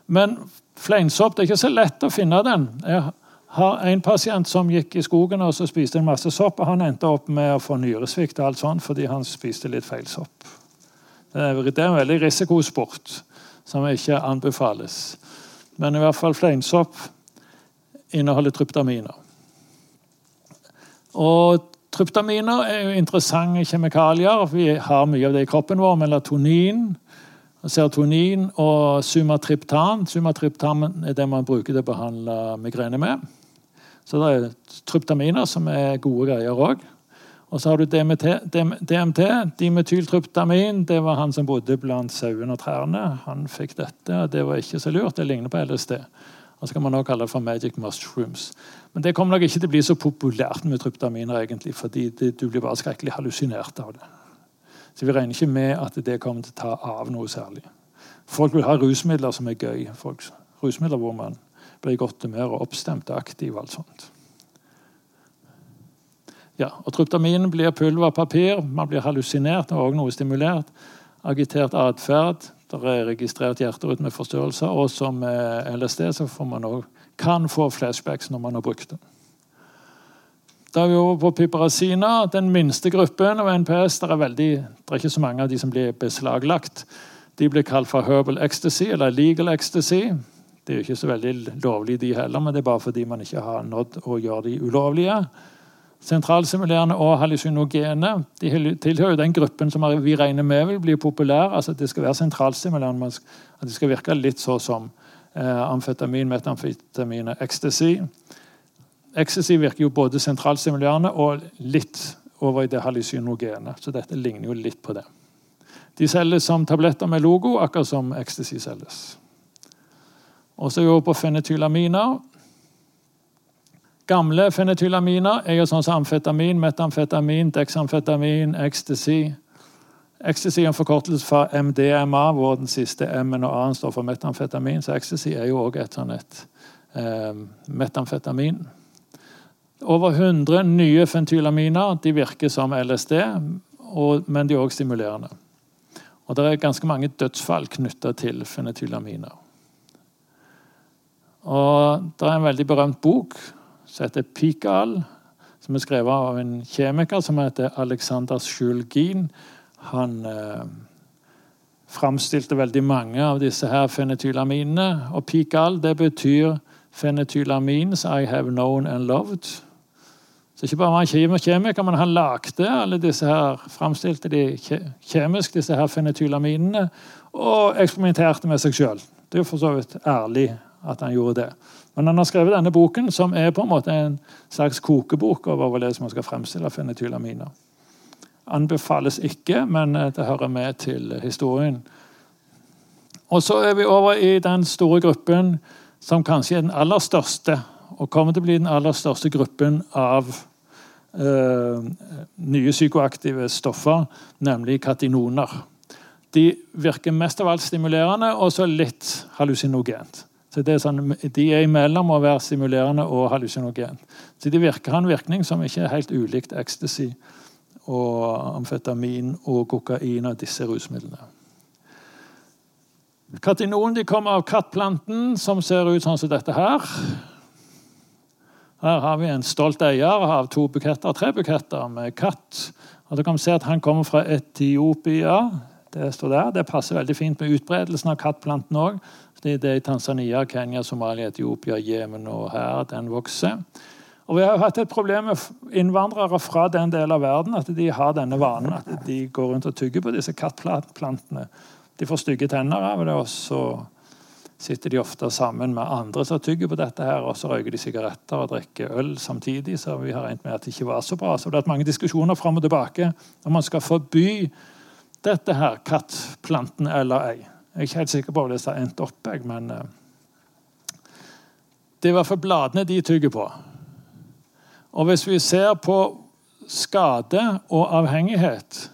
Men fleinsopp det er ikke så lett å finne den. Jeg har en pasient som gikk i skogen og så spiste en masse sopp. og Han endte opp med å få nyresvikt og alt sånt fordi han spiste litt feil sopp. Det er, en veldig risikosport som ikke anbefales. Men i hvert fall fleinsopp inneholder tryptaminer. Og Tryptaminer er jo interessante kjemikalier. Vi har mye av det i kroppen vår. Melatonin, serotonin og sumatriptan. Sumatriptan er det man bruker til å behandle migrene med. Så det er tryptaminer som er gode greier òg. Og så har du DMT, DMT, dimetyltryptamin. Det var han som bodde blant sauene og trærne. Han fikk dette, og det var ikke så lurt. Det ligner på LSD. Og så kan man også kalle det for magic mushrooms. Men det kommer nok ikke til å bli så populært med tryptaminer, egentlig, fordi det, du blir bare skrekkelig hallusinert av det. Så vi regner ikke med at det kommer til å ta av noe særlig. Folk vil ha rusmidler som er gøy. Folk, rusmidler hvor man blir i godt humør og oppstemt og aktiv. og alt sånt. Ja, og Tryptamin blir pulverpapir. Man blir hallusinert og noe stimulert. Agitert atferd. Det er registrert hjerterytmeforstyrrelser. Og som LSD så man også, kan få flashbacks når man har brukt det. Da er vi over på piperasina, den minste gruppen av NPS. Det er, veldig, det er ikke så mange av de som blir beslaglagt. De blir kalt for herbal ecstasy, eller legal ecstasy. Det er jo ikke så veldig lovlig, de heller, men det er bare fordi man ikke har nådd å gjøre de ulovlige. Sentralsimulerende og hallusinogene de tilhører den gruppen som vi regner med vil bli populær. altså At Det skal være sentralstimulerende, at det skal virke litt så som eh, amfetamin, metamfetamin og ecstasy. Ecstasy virker jo både sentralstimulerende og litt over i det hallusinogene. Så dette ligner jo litt på det. De selges som tabletter med logo, akkurat som ecstasy selges. Og så er vi over på fenetylaminer. Gamle fenetylaminer er jo sånn som amfetamin, metamfetamin, dexamfetamin, ecstasy. Ecstasy er en forkortelse fra MDMA, hvor den siste M-en og A-en står for metamfetamin. Så ecstasy er jo òg et sånt et eh, metamfetamin. Over 100 nye fentylaminer de virker som LSD, og, men de er òg stimulerende. Og Det er ganske mange dødsfall knytta til fenetylaminer. Og Det er en veldig berømt bok som heter Pikal, som er skrevet av en kjemiker som heter Alexander Sjulgin. Han eh, framstilte veldig mange av disse her fenetylaminene. Og Pikal det betyr fenetylamins I have known and loved'. Så ikke bare var han kjemiker, men han lagde alle disse her, framstilte de kjemisk, disse her fenetylaminene, og eksperimenterte med seg sjøl. Det er jo for så vidt ærlig at han gjorde det. Men han har skrevet denne boken, som er på en måte en slags kokebok over hvordan man skal fremstille fenetylaminer. Anbefales ikke, men eh, det hører med til historien. Og så er vi over i den store gruppen som kanskje er den aller største, og kommer til å bli den aller største gruppen av uh, nye psykoaktive stoffer, nemlig katinoner. De virker mest av alt stimulerende og så litt hallusinogent. Så det er sånn, De er imellom å være simulerende og hallusinogen. Så de virker, har en virkning som ikke er helt ulikt ecstasy og amfetamin og kokain og disse rusmidlene. Katinon de kommer av kattplanten, som ser ut sånn som dette her. Her har vi en stolt eier av to buketter, tre buketter med katt. Og du kan se at Han kommer fra Etiopia. Det står der. Det passer veldig fint med utbredelsen av kattplanten òg. Det er i Tanzania, Kenya, Somalia, Etiopia, Jemen og her den vokser. Og Vi har hatt et problem med innvandrere fra den delen av verden. At de har denne vanen at de går rundt og tygger på disse kattplantene. De får stygge tenner av det, og så sitter de ofte sammen med andre som tygger på dette. her, Og så røyker de sigaretter og drikker øl samtidig. Så vi har regnet med at det ikke var så bra. Så det har vært mange diskusjoner fram og tilbake om man skal forby dette her, kattplanten eller ei. Jeg er ikke helt sikker på hvor det har endt opp, men eh, det er i hvert fall bladene de tygger på. Og hvis vi ser på skade og avhengighet,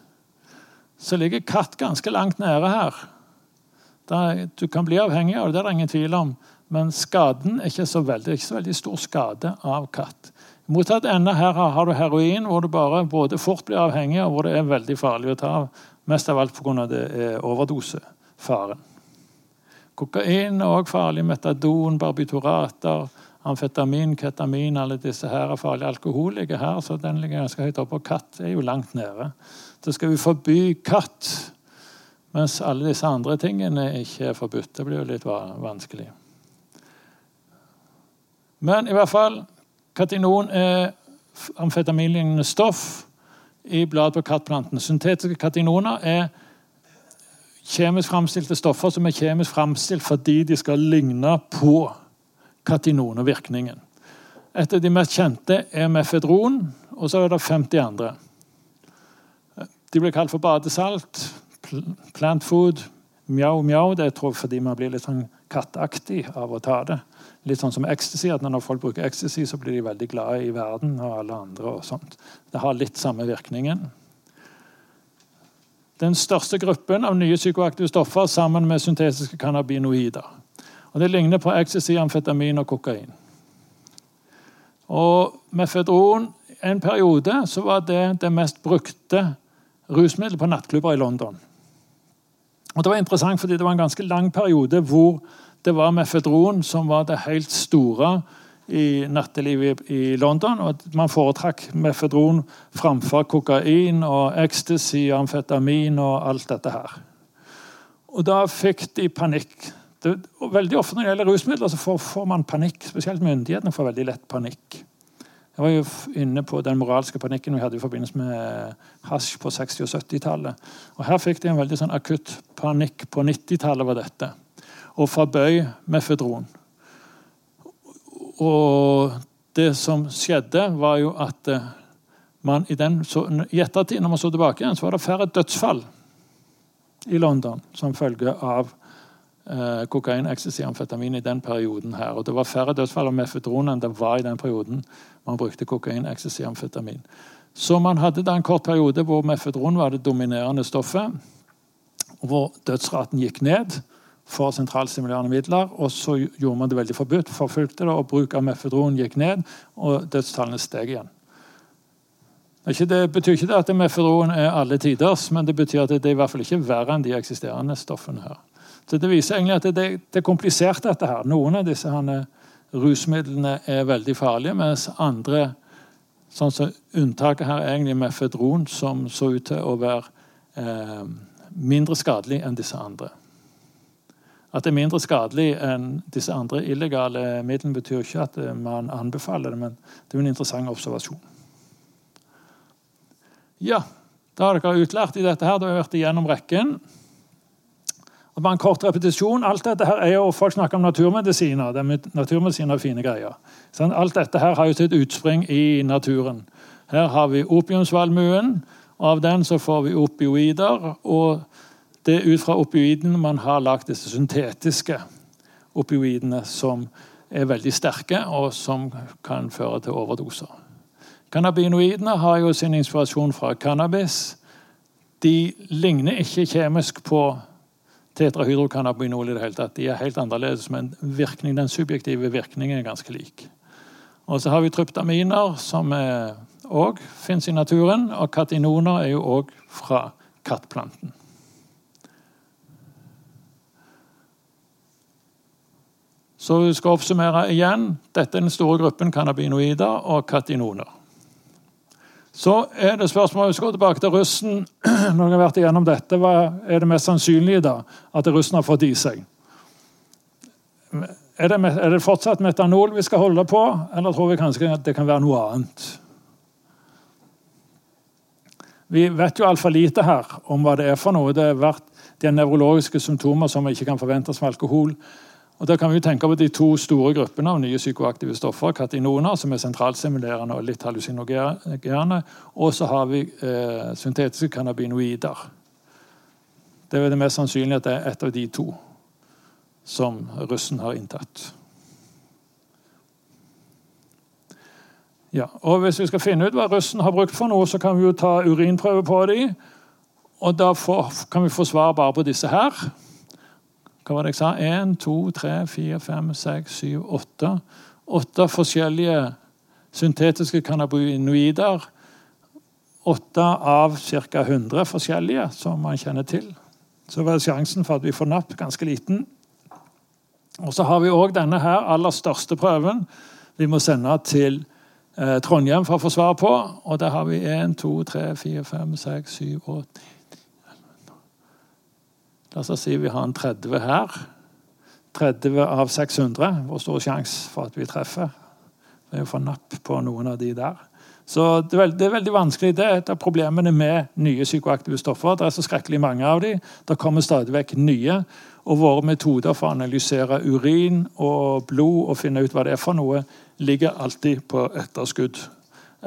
så ligger katt ganske langt nede her. du kan bli avhengig av det, det er det ingen tvil om. Men skaden er ikke så veldig, ikke så veldig stor skade av katt. I motsatt ende her har du heroin, hvor du bare både fort blir avhengig, og hvor det er veldig farlig å ta av. Mest av alt pga. det er overdose faren. Kokain er også farlig. Metadon, barbiturater, amfetamin, ketamin Alle disse her er farlige. Alkohol ligger her, så den ligger ganske høyt oppe. Og katt er jo langt nede. Så skal vi forby katt, mens alle disse andre tingene ikke er forbudt. Det blir jo litt vanskelig. Men i hvert fall Katinon er amfetaminlignende stoff i bladet på kattplanten. Syntetiske katinoner er kjemisk framstilte stoffer som er kjemisk framstilt fordi de skal ligne på katinon og virkningen. Et av de mest kjente er mefedron, og så er det 50 andre. De blir kalt for badesalt, plant food, mjau mjau. Det tror jeg fordi man blir litt sånn kattaktig av å ta det. Litt sånn som ecstasy, at Når folk bruker ecstasy, så blir de veldig glade i verden og alle andre. og sånt. Det har litt samme virkningen den største gruppen av nye psykoaktive stoffer sammen med syntetiske cannabinoider. Og Det ligner på ecstasy, amfetamin og kokain. Og mefedron En periode så var det det mest brukte rusmiddelet på nattklubber i London. Og Det var interessant fordi det var en ganske lang periode hvor det var mefedron som var det helt store i nattelivet i London. og at Man foretrakk mefedron framfor kokain og ecstasy, amfetamin og alt dette her. Og Da fikk de panikk. Det, veldig ofte når det gjelder rusmidler, så får, får man panikk. Spesielt myndighetene får veldig lett panikk. Jeg var jo inne på den moralske panikken vi hadde i forbindelse med hasj på 60- og 70-tallet. Og Her fikk de en veldig sånn akutt panikk på 90-tallet. var dette. Og forbøy mefedron. Og det som skjedde, var jo at eh, man i, den, så, i ettertid, når man så tilbake igjen, så var det færre dødsfall i London som følge av eh, kokain, ecstasy, amfetamin i den perioden. her. Og Det var færre dødsfall av mefedron enn det var i den perioden man brukte kokain, ecstasy, amfetamin. Så man hadde da en kort periode hvor mefedron var det dominerende stoffet. Hvor dødsraten gikk ned for sentralstimulerende midler. Og så gjorde man det veldig forbudt, forfulgte det, og bruk av mefedron gikk ned, og dødstallene steg igjen. Det betyr ikke at mefedron er alle tiders, men det betyr at det er i hvert fall ikke verre enn de eksisterende stoffene her. Så Det viser egentlig at det, er komplisert, dette her. Noen av disse her rusmidlene er veldig farlige, mens andre sånn som Unntaket her er egentlig mefedron, som så ut til å være eh, mindre skadelig enn disse andre. At det er mindre skadelig enn disse andre illegale midlene, betyr ikke at eh, man anbefaler det, men det er en interessant observasjon. Ja, da har dere utlært i dette. her, Da har vi vært igjennom rekken. Og bare en kort repetisjon. Alt dette her er jo, Folk snakker om naturmedisiner. Det er naturmedisiner er fine greier. Sånn, alt dette her har jo sitt utspring i naturen. Her har vi opiumsvalmuen. Av den så får vi opioider. og det er ut fra opioidene man har lagd disse syntetiske opioidene som er veldig sterke, og som kan føre til overdoser. Cannabinoidene har jo sin inspirasjon fra cannabis. De ligner ikke kjemisk på tetrahydrocannabinol i det hele tatt. De er helt annerledes, men virkning, den subjektive virkningen er ganske lik. Og så har vi tryptaminer, som òg fins i naturen. Og katinoner er jo òg fra kattplanten. Så vi skal oppsummere igjen. Dette er den store gruppen cannabinoider og katinoner. Så er det spørsmålet, Vi skal gå tilbake til russen. Når jeg har vært igjennom dette, Hva er det mest sannsynlige da, at russen har fått i seg? Er det, er det fortsatt metanol vi skal holde på, eller tror vi kanskje at det kan være noe annet? Vi vet jo altfor lite her om hva det er for noe. Det har vært de nevrologiske symptomer som ikke kan forventes med alkohol. Og da kan vi tenke på de to store gruppene av nye psykoaktive stoffer. Katinoner, som er sentralstimulerende og litt hallusinogene. Og så har vi eh, syntetiske cannabinoider. Det er det mest sannsynlig at det er et av de to som russen har inntatt. Ja, og Hvis vi skal finne ut hva russen har brukt for noe, så kan vi jo ta urinprøve på dem. Og da kan vi få svar bare på disse her. Hva var det jeg sa? Én, to, tre, fire, fem, seks, syv, åtte. Åtte forskjellige syntetiske cannabinoider. Åtte av ca. 100 forskjellige som man kjenner til. Så var sjansen for at vi får napp, ganske liten. Og så har vi òg denne her aller største prøven vi må sende til eh, Trondheim for å få svar på. Og der har vi 1, 2, 3, 4, 5, 6, 7, 8 La oss si vi har en 30 her. 30 av 600. Hvor stor sjanse for at vi treffer? Det er jo for napp på noen av de der. Så det er, veldig, det er veldig vanskelig. Det er et av problemene med nye psykoaktive stoffer. Det er så skrekkelig mange av dem. Det kommer stadig vekk nye. Og våre metoder for å analysere urin og blod og finne ut hva det er for noe, ligger alltid på etterskudd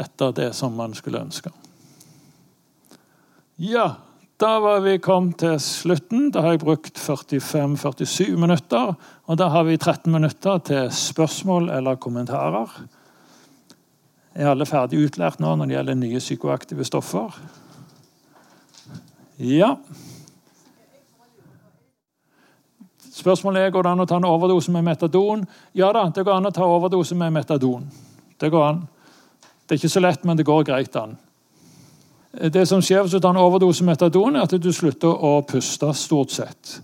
etter det som man skulle ønske. Ja, da var vi kommet til slutten. Da har jeg brukt 45-47 minutter. Og da har vi 13 minutter til spørsmål eller kommentarer. Er alle ferdig utlært nå når det gjelder nye psykoaktive stoffer? Ja. Spørsmålet er går det an å ta en overdose med metadon. Ja da, det går an å ta overdose med metadon. Det går an. Det er ikke så lett, men det går greit an. Det som skjer hvis du tar en overdose metadon, er at du slutter å puste, stort sett.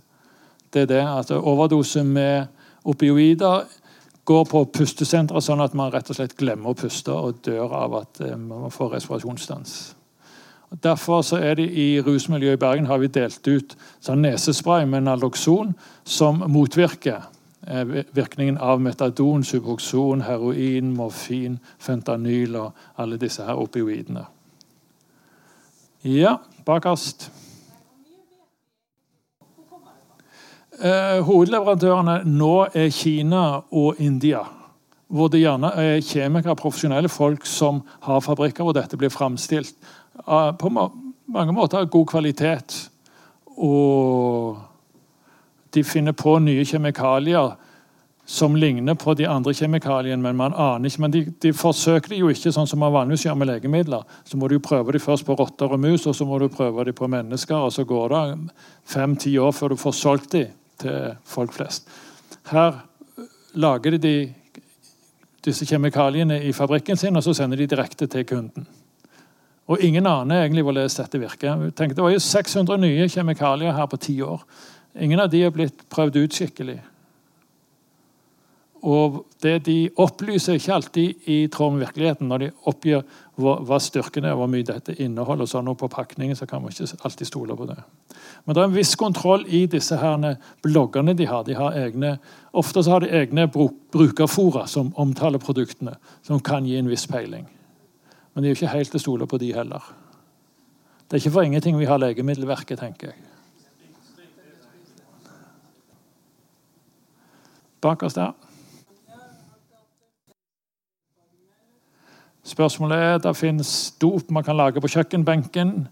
Det er det at overdose med opioider går på pustesentre, sånn at man rett og slett glemmer å puste og dør av at eh, man får respirasjonsstans. Derfor er det i rusmiljøet i Bergen har vi delt ut sånn nesespray med Naloxon som motvirker eh, virkningen av metadon, suboxon, heroin, morfin, fentanyl og alle disse her opioidene. Ja, bakerst. Eh, hovedleverandørene nå er Kina og India. Hvor det gjerne er kjemikere, profesjonelle folk som har fabrikker hvor dette blir framstilt uh, på ma mange måter av god kvalitet. Og de finner på nye kjemikalier som ligner på de andre kjemikaliene, men man aner ikke. Men de, de, forsøker det jo ikke sånn som man vanligvis gjør med legemidler. Så må du prøve de først på rotter og mus, og så må du prøve de på mennesker. Og så går det fem-ti år før du får solgt de til folk flest. Her lager de, de disse kjemikaliene i fabrikken sin, og så sender de direkte til kunden. Og ingen aner egentlig hvordan dette virker. Tenk, det var jo 600 nye kjemikalier her på ti år. Ingen av de er blitt prøvd ut skikkelig. Og det de opplyser, ikke alltid i tråd med virkeligheten. Når de oppgir hva, hva styrken er, hvor mye dette inneholder, sånn på pakningen, så kan man ikke alltid stole på det. Men det er en viss kontroll i disse her bloggene de har. De har egne, ofte så har de egne brukerfora som omtaler produktene, som kan gi en viss peiling. Men de er jo ikke helt til å stole på de heller. Det er ikke for ingenting vi har Legemiddelverket, tenker jeg. Bakerst der. Spørsmålet er det finnes dop man kan lage på kjøkkenbenken.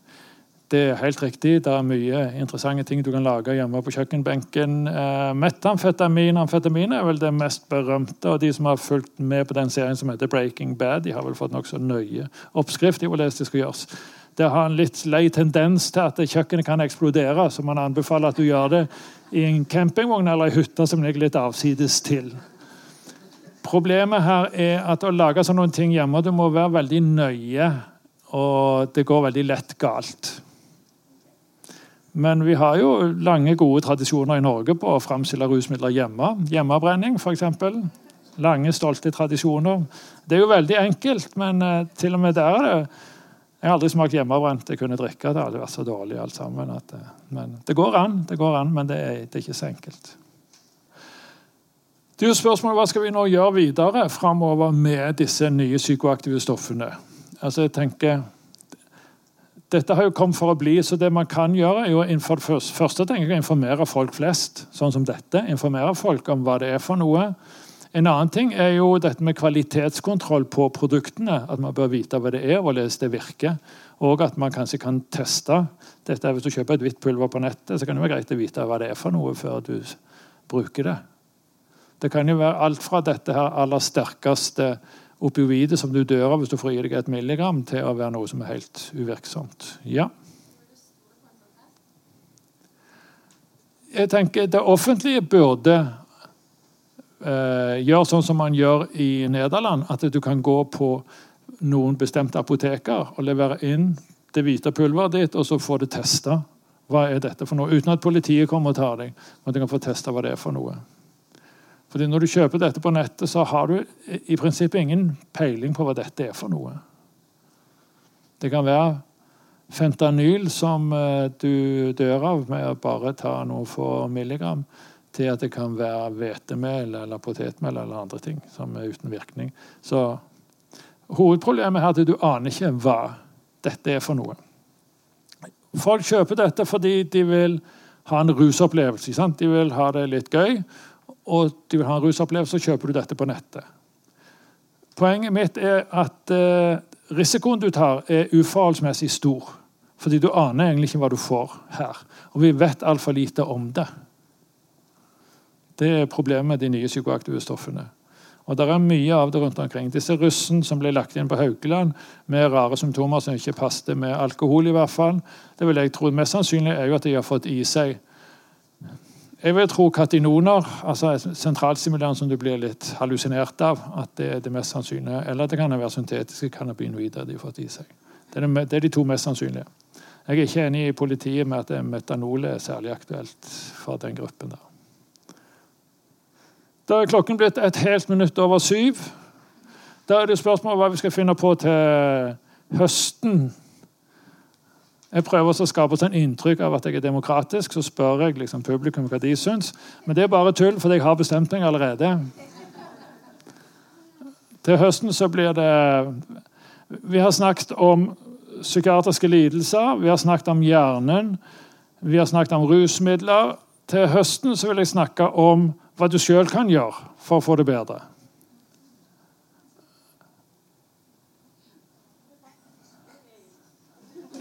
Det er helt riktig. Det er mye interessante ting du kan lage hjemme på kjøkkenbenken. Eh, metamfetamin amfetamin er vel det mest berømte. og De som har fulgt med på den serien som heter Breaking Bad, de har vel fått nokså nøye oppskrift i hvordan det skal gjøres. Det har en litt lei tendens til at kjøkkenet kan eksplodere, så man anbefaler at du gjør det i en campingvogn eller ei hytte som ligger litt avsides til. Problemet her er at å lage sånne ting hjemme Du må være veldig nøye, og det går veldig lett galt. Men vi har jo lange, gode tradisjoner i Norge på å framstille rusmidler hjemme. Hjemmebrenning, f.eks. Lange, stolte tradisjoner. Det er jo veldig enkelt, men uh, til og med der er det Jeg har aldri smakt hjemmebrent jeg kunne drikke. Det hadde vært så dårlig alt sammen. At, uh, men det går an, det går an, men det er, det er ikke så enkelt. Det er jo spørsmålet Hva skal vi nå gjøre videre framover med disse nye psykoaktive stoffene? Altså jeg tenker, Dette har jo kommet for å bli, så det man kan gjøre, er jo innenfor det første tenker jeg, å informere folk flest, sånn som dette. Informere folk om hva det er for noe. En annen ting er jo dette med kvalitetskontroll på produktene. At man bør vite hva det er, og hvordan det virker. Og at man kanskje kan teste dette. Hvis du kjøper et hvitt pulver på nettet, så kan det være greit å vite hva det er for noe før du bruker det. Det kan jo være alt fra dette her aller sterkeste opioidet som du dør av hvis du får i deg et milligram, til å være noe som er helt uvirksomt. Ja. Jeg tenker Det offentlige burde eh, gjøre sånn som man gjør i Nederland. At du kan gå på noen bestemte apoteker og levere inn det hvite pulveret ditt, og så få det testa. Hva er dette for noe? Uten at politiet kommer og tar deg. Men du kan få testa hva det er for noe. Fordi Når du kjøper dette på nettet, så har du i prinsippet ingen peiling på hva dette er for noe. Det kan være fentanyl som eh, du dør av med å bare ta noen få milligram, til at det kan være hvetemel eller potetmel eller andre ting som er uten virkning. Så hovedproblemet er at du aner ikke hva dette er for noe. Folk kjøper dette fordi de vil ha en rusopplevelse. Sant? De vil ha det litt gøy og du vil ha en rusopplevelse, så kjøper du dette på nettet. Poenget mitt er at eh, risikoen du tar, er uforholdsmessig stor. Fordi du aner egentlig ikke hva du får her. Og vi vet altfor lite om det. Det er problemet med de nye psykoaktive stoffene. Og det er mye av det rundt omkring. Disse russen som ble lagt inn på Haukeland med rare symptomer som ikke passet med alkohol, i hvert fall, det vil jeg tro mest sannsynlig er jo at de har fått i seg Jeg vil tro katinoner, altså sentralstimulerende som du blir litt hallusinert av, at det er det mest sannsynlige. Eller det kan være syntetiske cannabinoider de har fått i seg. Det er, det er de to mest sannsynlige. Jeg er ikke enig i politiet med at metanol er særlig aktuelt for den gruppen. der. Da er klokken blitt et helt minutt over syv. Da er det spørsmål hva vi skal finne på til høsten. Jeg prøver å skape et inntrykk av at jeg er demokratisk. Så spør jeg liksom publikum hva de syns. Men det er bare tull, for jeg har bestemt meg allerede. Til høsten så blir det Vi har snakket om psykiatriske lidelser, vi har snakket om hjernen, vi har snakket om rusmidler. Til høsten så vil jeg snakke om hva du sjøl kan gjøre for å få det bedre.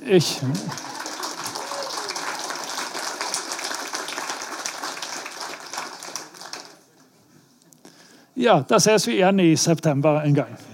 Ikke Ja, da ses vi igjen i september en gang.